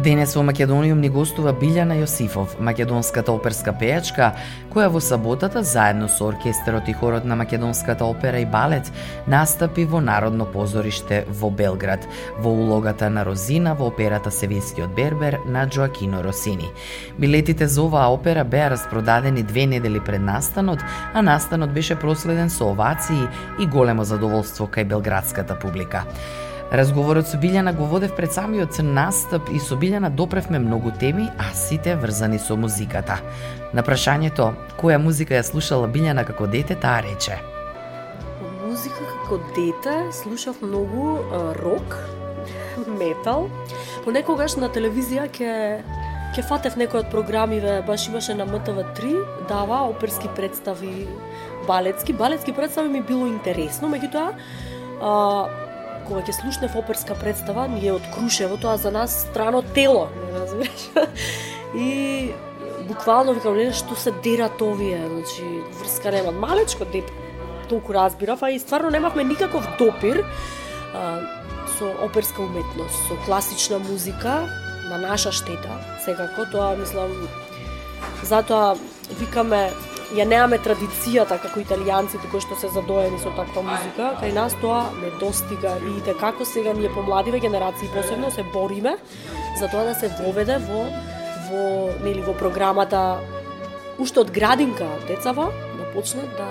Денес во Македониум ни гостува Билјана Јосифов, македонската оперска пејачка, која во саботата заедно со оркестерот и хорот на Македонската опера и балет настапи во Народно позориште во Белград, во улогата на Розина во операта Севинскиот Бербер на Джоакино Росини. Билетите за оваа опера беа распродадени две недели пред настанот, а настанот беше проследен со овации и големо задоволство кај белградската публика. Разговорот со Билјана го водев пред самиот настап и со Билјана допревме многу теми, а сите врзани со музиката. На прашањето која музика ја слушала Билјана како дете, таа рече. Музика како дете слушав многу рок, метал. Понекогаш на телевизија ќе ќе фатев некој од програмиве, баш имаше на МТВ3, дава оперски представи, балетски. Балетски представи ми било интересно, меѓутоа кога ќе слушнев оперска представа, ми е од Крушево, тоа за нас страно тело, не разбираш. и буквално викам, не што се дерат овие, значи врска нема. Малечко деп толку разбирав, а и стварно немавме никаков допир а, со оперска уметност, со класична музика на наша штета, секако, тоа мислам, затоа викаме ја неаме традицијата како италијанците кои што се задоени со таква музика, кај нас тоа не достига. Видите како сега ние помладиве генерации посебно се бориме за тоа да се воведе во во нели во програмата уште од градинка децава да почнат да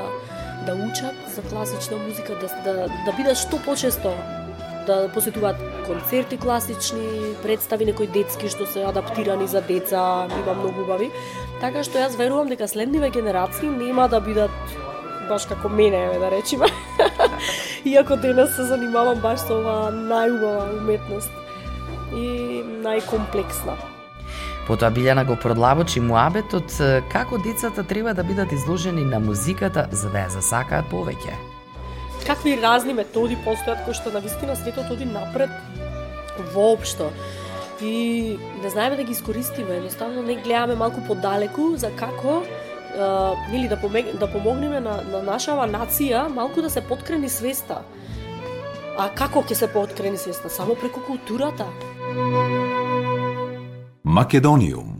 да учат за класична музика, да да да бидат што почесто да посетуваат концерти класични, представи некои детски што се адаптирани за деца, има многу убави. Така што јас верувам дека следниве генерации нема да бидат баш како мене, да речеме. Иако денес се занимавам баш со оваа најубава уметност и најкомплексна. Потоа Билјана го продлабочи муабетот како децата треба да бидат изложени на музиката за да ја засакаат повеќе. Какви разни методи постојат кои што на вистина светот оди напред воопшто и не знаеме да ги искористиме, едноставно не гледаме малку подалеку за како uh, или да, помег, да помогнеме на, на нашава нација малку да се подкрени свеста. А како ќе се подкрени свеста? Само преку културата. Македониум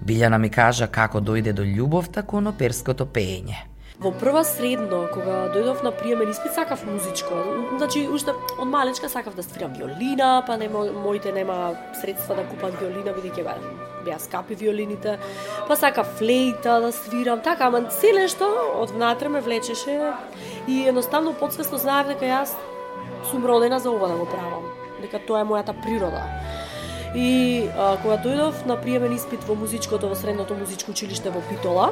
Билјана ми кажа како дојде до љубовта кон оперското пеење. Во прва средно, кога дојдов на приемен испит, сакав музичко. Значи, уште од малечка сакав да свирам виолина, па нема, моите нема средства да купат виолина, бидејќи беа, беа скапи виолините. Па сакав флейта да свирам, така, ама се нешто од внатре ме влечеше и едноставно подсвесно знаев дека јас сум родена за ова да го правам. Дека тоа е мојата природа. И а, кога дојдов на приемен испит во музичкото во средното музичко училиште во Питола,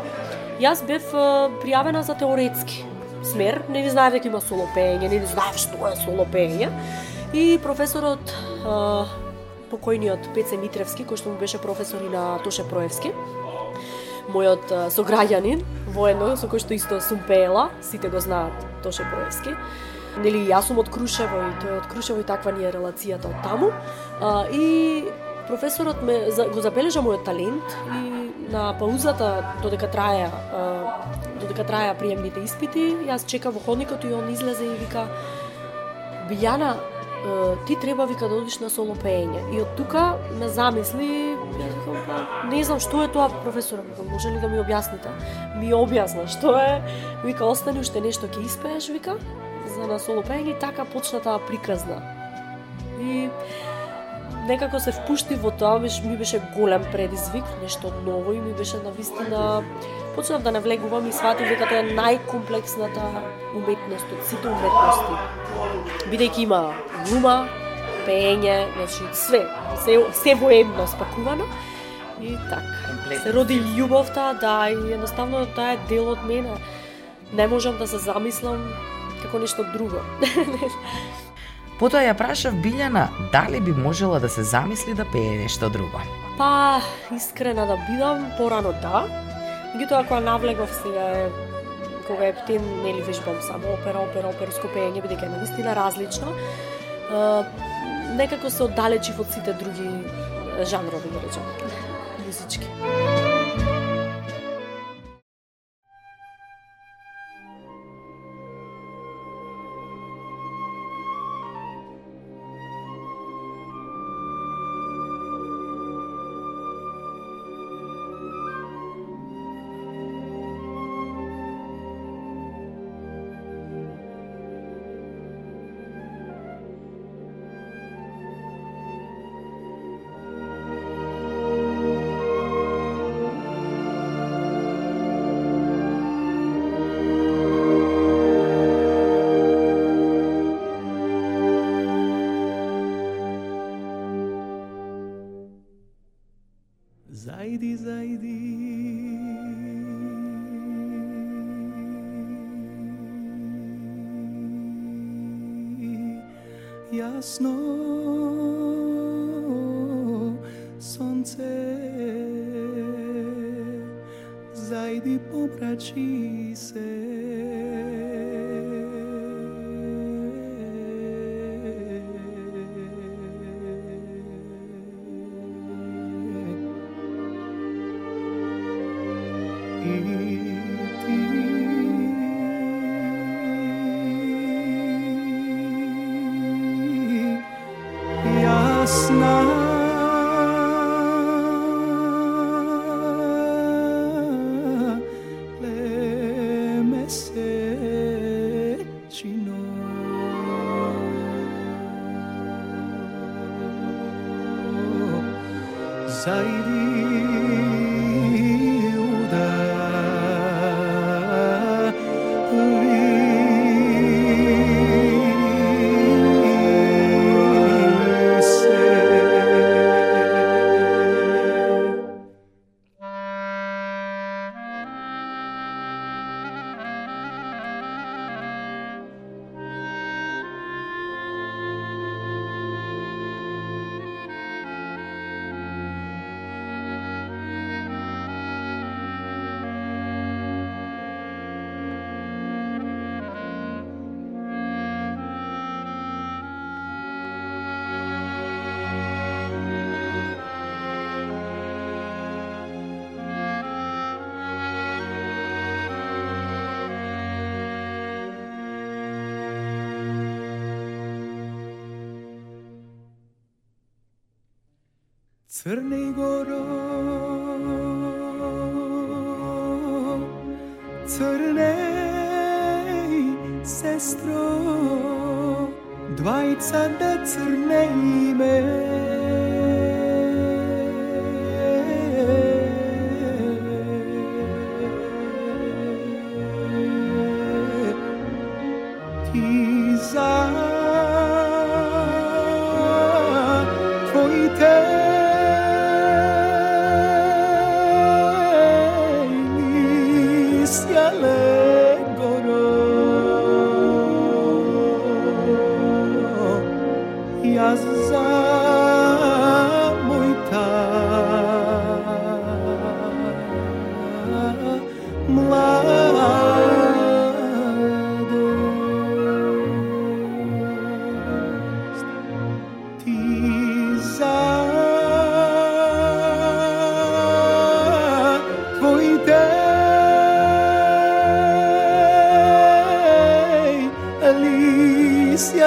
јас бев а, пријавена за теоретски смер, не ви знаев дека има соло пеење, не ви знаев што е соло пеење. И професорот а, покојниот Пеце Митревски, кој што му беше професор и на Тоше Проевски, мојот сограѓанин, воено со кој што исто сум пеела, сите го знаат Тоше Проевски нели јас сум од Крушево и тој од Крушево и таква ни е релацијата од таму. А, и професорот ме го забележа мојот талент и на паузата додека траја додека траја приемните испити, јас чекав во ходникот и он излезе и вика Билјана, ти треба вика да одиш на соло пеење. И од тука ме замисли, не знам што е тоа професор, може ли да ми објасните? Ми објасна што е, вика, остани уште нешто ќе испееш, вика, на соло пеење и така почна таа приказна. И некако се впушти во тоа, ми беше голем предизвик, нешто ново и ми беше на вистина почнав да навлегувам и сватив дека тоа е најкомплексната уметност од сите уметности. Бидејќи има глума, пеење, значи све, се, се воедно спакувано. И така, се роди љубовта, да, и едноставно таа е дел од мене. Не можам да се замислам како нешто друго. Потоа ја прашав Билјана дали би можела да се замисли да пее нешто друго. Па, искрена да бидам, порано да. Меѓутоа, кога навлегов сега кога е птен, нели вежбам само опера, опера, оперско пеење, бидејќи е наистина различно, некако се оддалечив од сите други жанрови, да речем, музички. Jasno sonce zajdi poprači se Crnej goro. Crnej sestro Dvajca da crnej me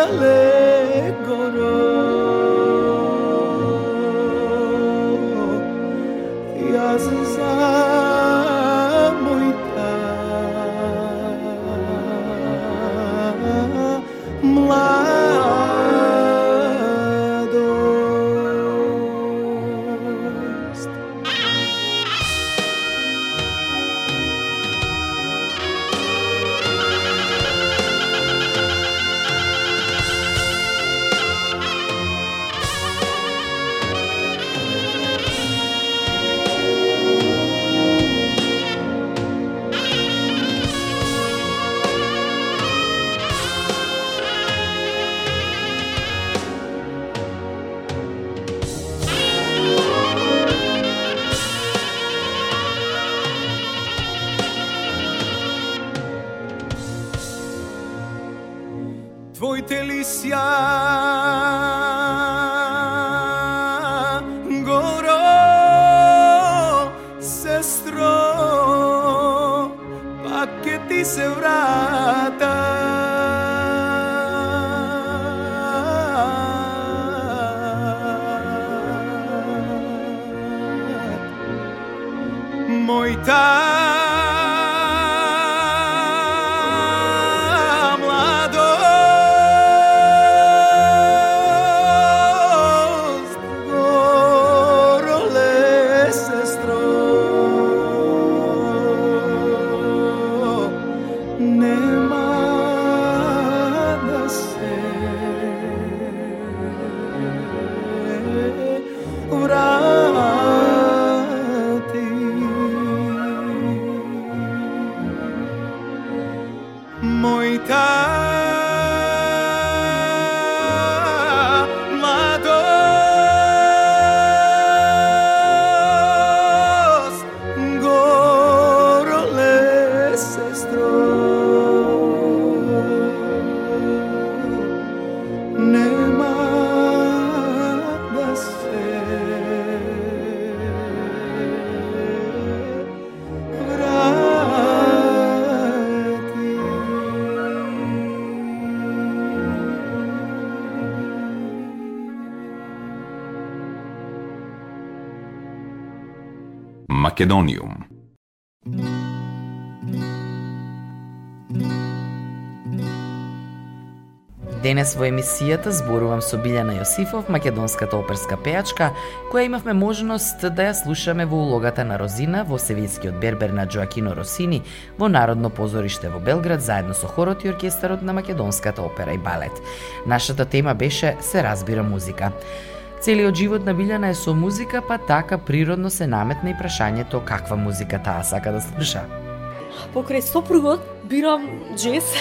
beleza. delícia. Македониум. Денес во емисијата зборувам со Билјана Јосифов, македонската оперска пејачка, која имавме можност да ја слушаме во улогата на Розина во Севилскиот бербер на Джоакино Росини во Народно позориште во Белград заедно со хорот и оркестарот на македонската опера и балет. Нашата тема беше Се разбира музика. Целиот живот на Билјана е со музика, па така природно се наметна и прашањето каква музика таа сака да слуша. Покрај сопругот бирам джез,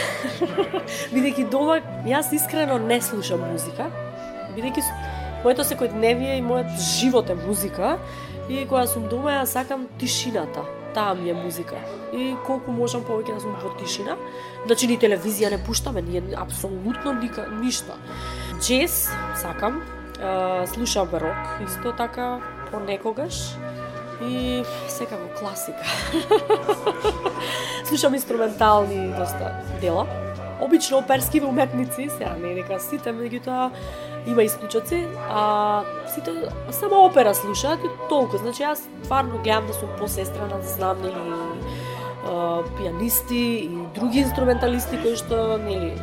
бидејќи дома јас искрено не слушам музика, бидејќи моето секојдневие и мојот живот е музика и кога сум дома ја сакам тишината. Таа ми е музика. И колку можам повеќе да сум во тишина. Значи ни телевизија не пуштаме, ние апсолутно ника, ништо. Джез сакам, а, слушам рок исто така понекогаш и секако класика. Слушам инструментални доста дела. Обично оперски уметници, сега не е дека сите, меѓутоа има исклучоци, а сите само опера слушаат и толку. Значи јас тварно гледам да сум посестрана, да знам нели пианисти и други инструменталисти кои што нели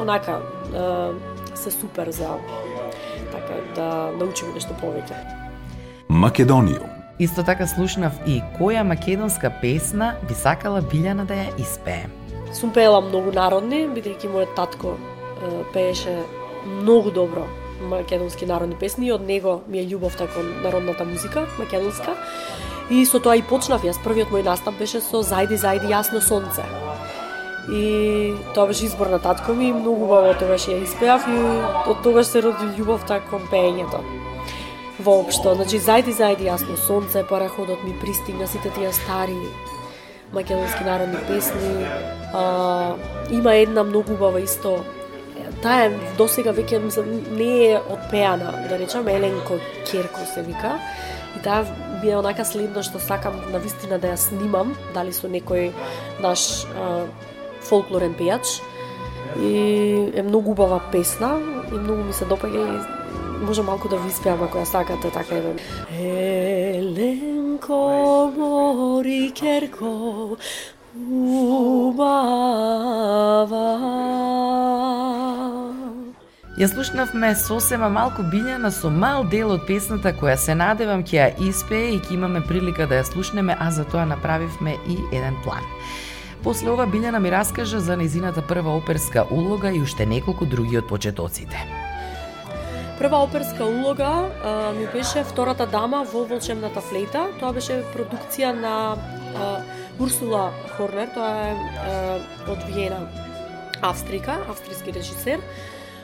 онака се супер за да научиме нешто повеќе. Македониум. Исто така слушнав и која македонска песна би сакала Билјана да ја испее. Сум пеела многу народни, бидејќи мојот татко пееше многу добро македонски народни песни и од него ми е љубовта кон народната музика, македонска. И со тоа и почнав јас. Првиот мој настап беше со Зајди, зајди, јасно сонце. И тоа беше избор на татко ми и многу убаво тогаш ја испеав и од тогаш се роди љубовта така кон пеењето. Воопшто, значи зајди, зајди, јасно сонце, параходот ми пристигна, сите тие стари македонски народни песни. А, има една многу убава исто. Таа е досега веќе мислам, не е отпеана, да речам Еленко Керко се вика. И таа ми е онака следно што сакам на вистина да ја снимам, дали со некој наш а, фолклорен пејач. И е многу убава песна и многу ми се допаѓа и може малку да ви испеам ако ја сакате така еден. Еленко мори керко убава. Ја слушнавме сосема малку Билјана со мал дел од песната која се надевам ќе ја испее и ќе имаме прилика да ја слушнеме, а за тоа направивме и еден план. После ова Билјана ми раскажа за незината прва оперска улога и уште неколку други од почетоците. Прва оперска улога а, ми беше Втората дама во Волшебната флейта. Тоа беше продукција на а, Урсула Хорнер, тоа е а, од Виена, Австрика, австријски режисер.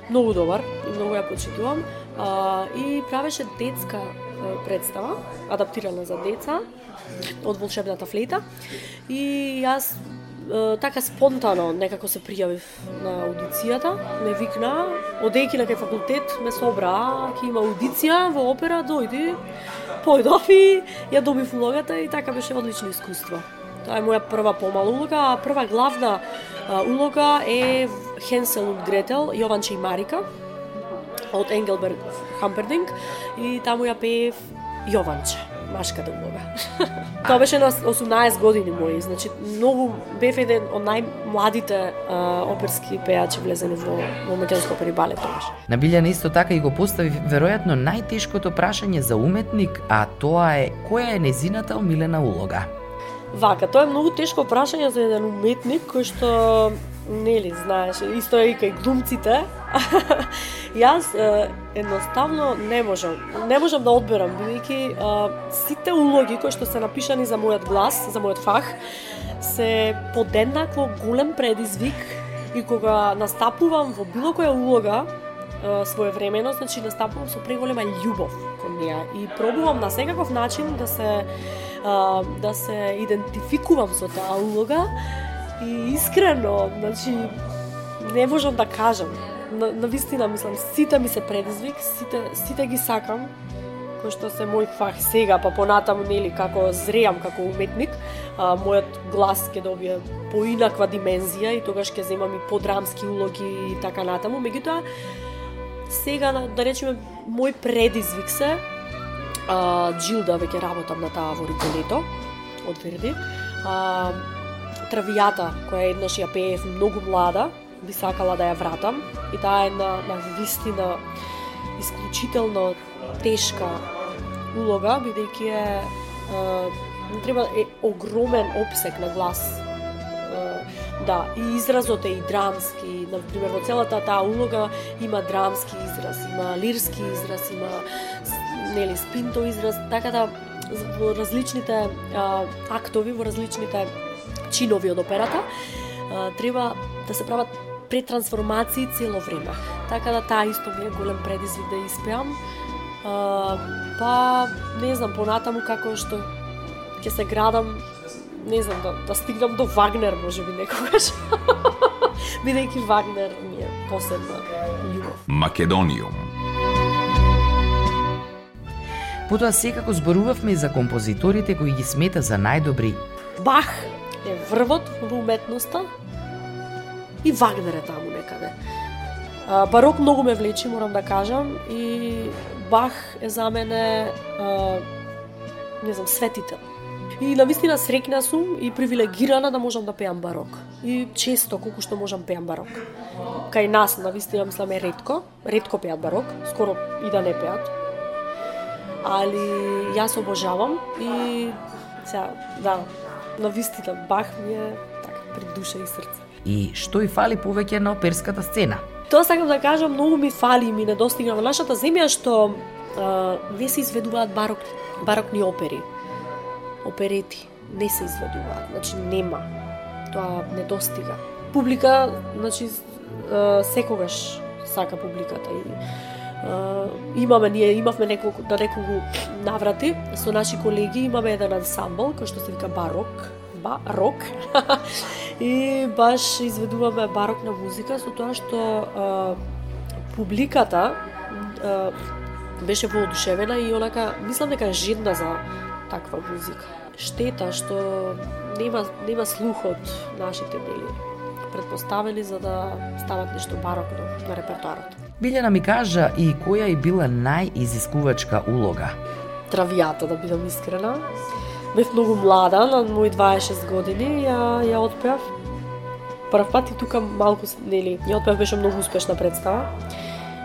Многу добар многу ја почитувам. А, и правеше детска а, представа, адаптирана за деца од Волшебната флейта. И јас така спонтано некако се пријавив на аудицијата, ме викна, одејќи на кај факултет ме собра, ќе има аудиција во опера, дојди, појдов и ја добив улогата и така беше одлично искуство. Тоа е моја прва помала улога, а прва главна а, улога е Хенсел и Гретел, Јованче и Марика од Енгелберг Хампердинг и таму ја пеев Јованче машката улога. Тоа беше на 18 години мои, значи многу бев еден од најмладите а, оперски пејачи влезени во во македонско опери балет тогаш. На Билјана исто така и го постави веројатно најтешкото прашање за уметник, а тоа е која е незината омилена улога? Вака, тоа е многу тешко прашање за еден уметник кој што нели знаеш, исто е и кај глумците. Јас е, едноставно не можам, не можам да одберам бидејќи сите улоги кои што се напишани за мојот глас, за мојот фах, се подеднакво голем предизвик и кога настапувам во било која улога, своевремено, значи настапувам со преголема љубов кон неа и пробувам на секаков начин да се да се идентификувам со таа улога и искрено, значи не можам да кажам. На, на вистина мислам, сите ми се предизвик, сите сите ги сакам кој што се мој фах сега, па понатаму нели како зреам како уметник, а, мојот глас ќе добие поинаква димензија и тогаш ќе земам и подрамски улоги и така натаму. Меѓутоа, сега да речеме мој предизвик се а, Джилда веќе работам на таа во Риколето од Верди. А, Травијата, која еднаш ја пеев многу млада, би сакала да ја вратам. И таа е на, на вистина исклучително тешка улога, бидејќи е, е треба е огромен обсек на глас. Да, и изразот е и драмски, на пример во целата таа улога има драмски израз, има лирски израз, има нели спинто израз, така да во различните а, актови, во различните чинови од операта, а, треба да се прават претрансформации цело време. Така да таа исто ми е голем предизвик да испеам. А, па, не знам, понатаму како што ќе се градам, не знам, да, да стигнам до Вагнер, може би некогаш. Бидејќи Вагнер ми е посебна љубов. Македониум. Потоа секако зборувавме и за композиторите кои ги смета за најдобри. Бах е врвот во уметноста и Вагнер е таму некаде. А, барок многу ме влечи, морам да кажам, и Бах е за мене, а, не знам, светител. И на вистина срекна сум и привилегирана да можам да пеам барок. И често, колку што можам пеам барок. Кај нас, на вистина, мислам, е редко. Редко пеат барок, скоро и да не пеат. Али јас обожавам и сега, да, на вистина Бах ми е така пред душа и срце. И што и фали повеќе на оперската сцена? Тоа сакам да кажам, многу ми фали и ми недостига. во нашата земја што а, не се изведуваат барок, барокни опери. Оперети не се изведуваат, значи нема. Тоа недостига. Публика, значи а, секогаш сака публиката и Uh, имаме ние имавме неколку на неколку наврати со наши колеги имаме еден ансамбл кој што се вика барок барок и баш изведуваме барокна музика со тоа што а, публиката а, беше воодушевена и онака мислам дека жедна за таква музика. Штета што нема нема слух од нашите дели предпоставени за да стават нешто барокно на репертоарот. Билјана ми кажа и која и била најизискувачка улога. Травијата, да бидам искрена. Бев многу млада, на мои 26 години, ја, ја отпеав. Прв пат и тука малку, нели, ја отпеав беше многу успешна представа.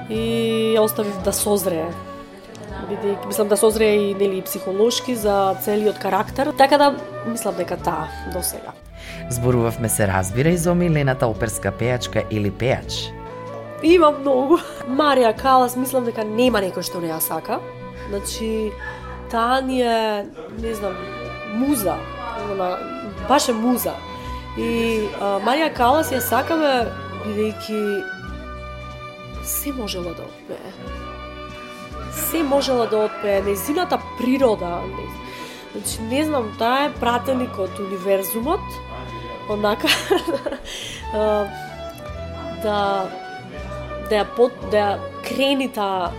И ја оставив да созрее. Бидејќи мислам да созрее и нели психолошки за целиот карактер. Така да мислам дека таа до сега. Зборувавме се разбира и за омилената оперска пејачка или пејач. Има многу. Марија Калас, мислам дека нема некој што не ја сака. Значи, таа ни е, не знам, муза. Она, баш е муза. И а, Марија Калас ја сакаме бидејќи се можела да отпее. Се можела да отпее. Незината природа. Не, значи, не знам, таа е пратеник од универзумот онака да да ја под, да ја крени таа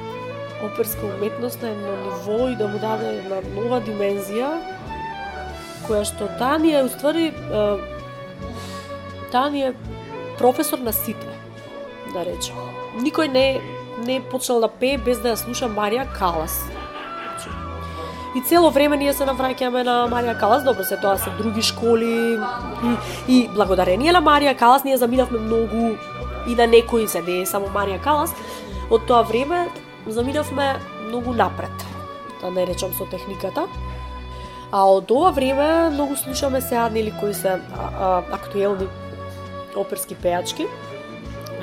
оперска уметност на едно ниво и да му даде една нова димензија која што таа ни е уствари таа ни е професор на сите да речем. Никој не не почнал да пее без да ја слуша Марија Калас. И цело време ние се навраќаме на Марија Калас, добро се тоа се други школи. И, и благодарение на Марија Калас ние заминавме многу и на некои се не е само Марија Калас, од тоа време заминавме многу напред, да не речам со техниката. А од ова време многу слушаме сега нели кои се а, а, актуелни оперски пејачки.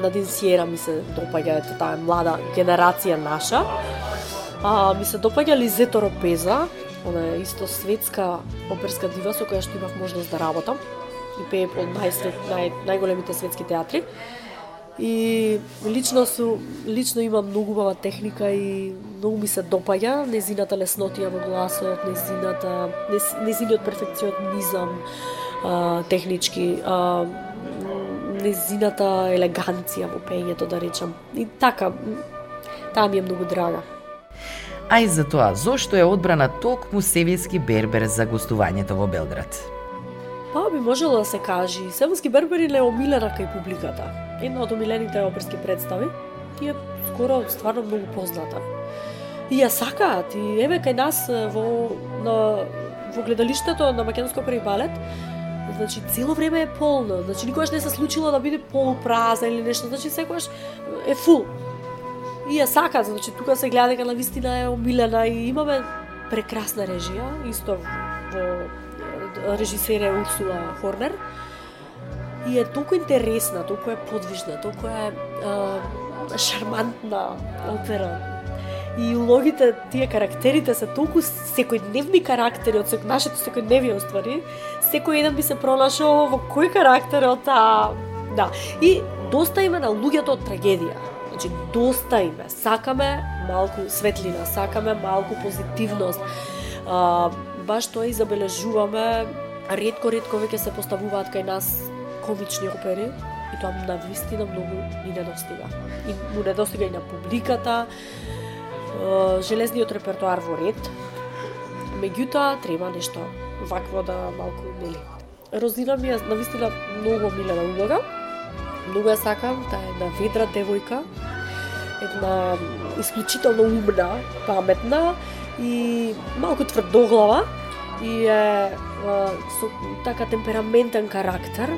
Надин Сиера ми се допаѓа ето таа млада генерација наша. А, ми се допаѓа Лизето Ропеза, она е исто светска оперска дива со која што имав можност да работам и пее по нај, најголемите светски театри. И лично су лично има многу убава техника и многу ми се допаѓа незината леснотија во гласот, незината незиниот перфекционизам а, технички, а, незината елеганција во пењето да речам. И така таа ми е многу драга. А и за тоа, зошто е одбрана токму Севијски Бербер за гостувањето во Белград? Па би можело да се каже, Севијски Бербер е омилена кај публиката една од омилените оперски представи и е скоро стварно многу позната. И ја сакаат, и еве кај нас во, на, во гледалиштето на Македонско први балет, значи цело време е полно, значи никогаш не се случило да биде полупразна или нешто, значи секогаш е фул. И ја сакаат, значи тука се гледа дека на вистина е омилена и имаме прекрасна режија, исто во режисере Урсула Хорнер, и е толку интересна, толку е подвижна, толку е е шармантна опера. И улогите, тие карактерите се толку секојдневни карактери од секој нашето секојдневие оствари. Секој еден би се пронашол во кој карактер од таа Да. И доста има на луѓето од трагедија. Значи, доста име. Сакаме малку светлина, сакаме малку позитивност. А, баш тоа и забележуваме. Редко, редко веќе се поставуваат кај нас комични опери и тоа на вистина многу ни недостига. И му недостига и на публиката, железниот репертуар во ред. Меѓутоа, треба нешто вакво да малку, нели. Розина ми е на вистина многу милена улога. Многу ја сакам, таа е една ведра девојка, една исклучително умна, паметна и малку тврдоглава и е со така темпераментен карактер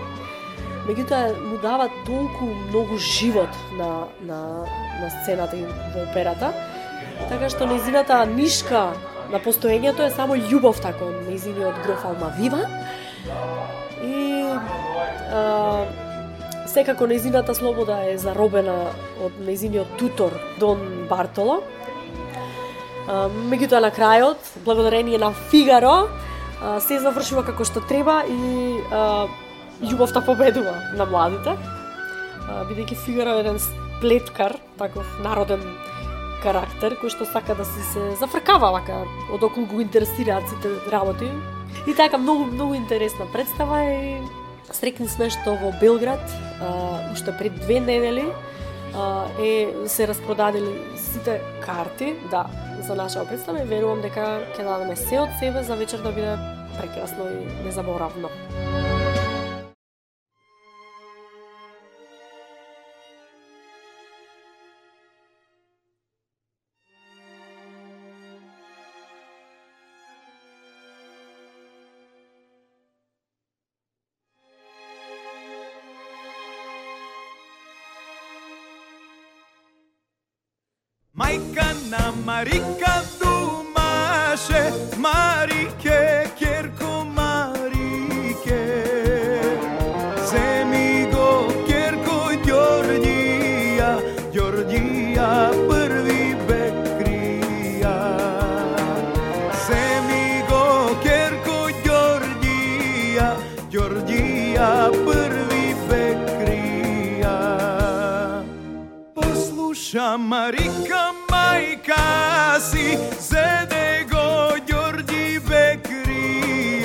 меѓутоа му дава толку многу живот на, на, на сцената и во операта, така што незината нишка на постоењето е само љубов тако, незиниот гроф Вива. И а, секако незината слобода е заробена од незиниот тутор Дон Бартоло. Меѓутоа на крајот, благодарение на Фигаро, а, се завршува како што треба и а, љубовта победува на младите. Бидејќи Фигаро е еден сплеткар, таков народен карактер, кој што сака да се, се зафркава вака, од околу го интересираат сите работи. И така, многу, многу интересна представа и срекни сме што во Белград, а, уште пред две недели, а, е се распродадени сите карти, да, за наша представа и верувам дека ќе дадеме се од себе за вечер да биде прекрасно и незаборавно. Majka na Marika dumaše, Marike,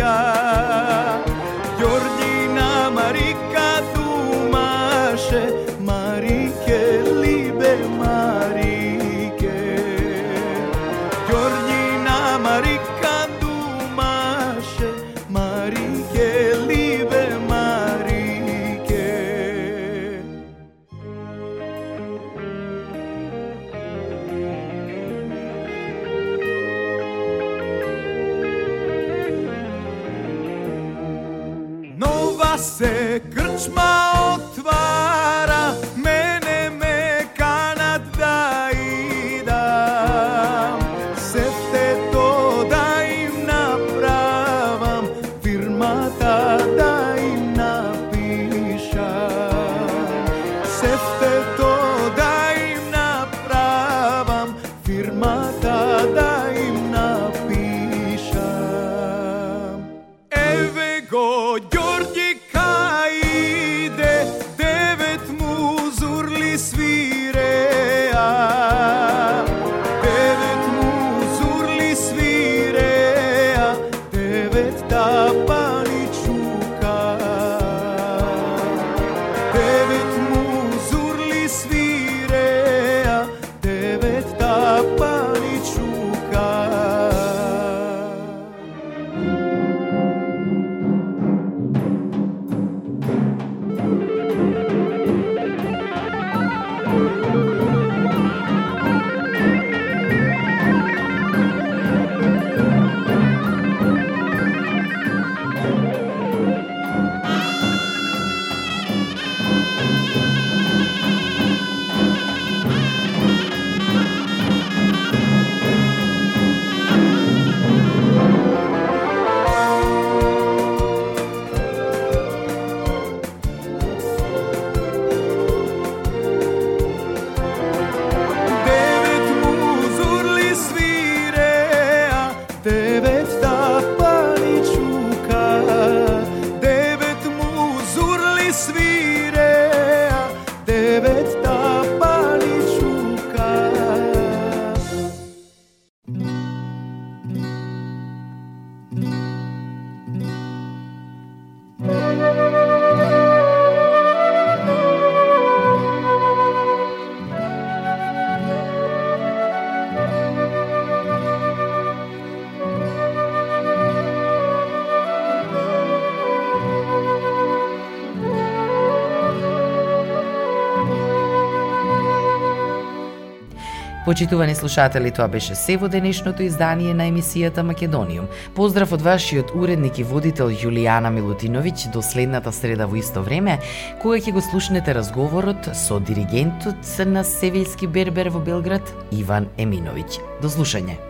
Hallelujah. Почитувани слушатели, тоа беше се во денешното издание на емисијата Македониум. Поздрав од вашиот уредник и водител Јулијана Милутиновиќ до следната среда во исто време, кога ќе го слушнете разговорот со диригентот на Севилски Бербер во Белград, Иван Еминовиќ. До слушање.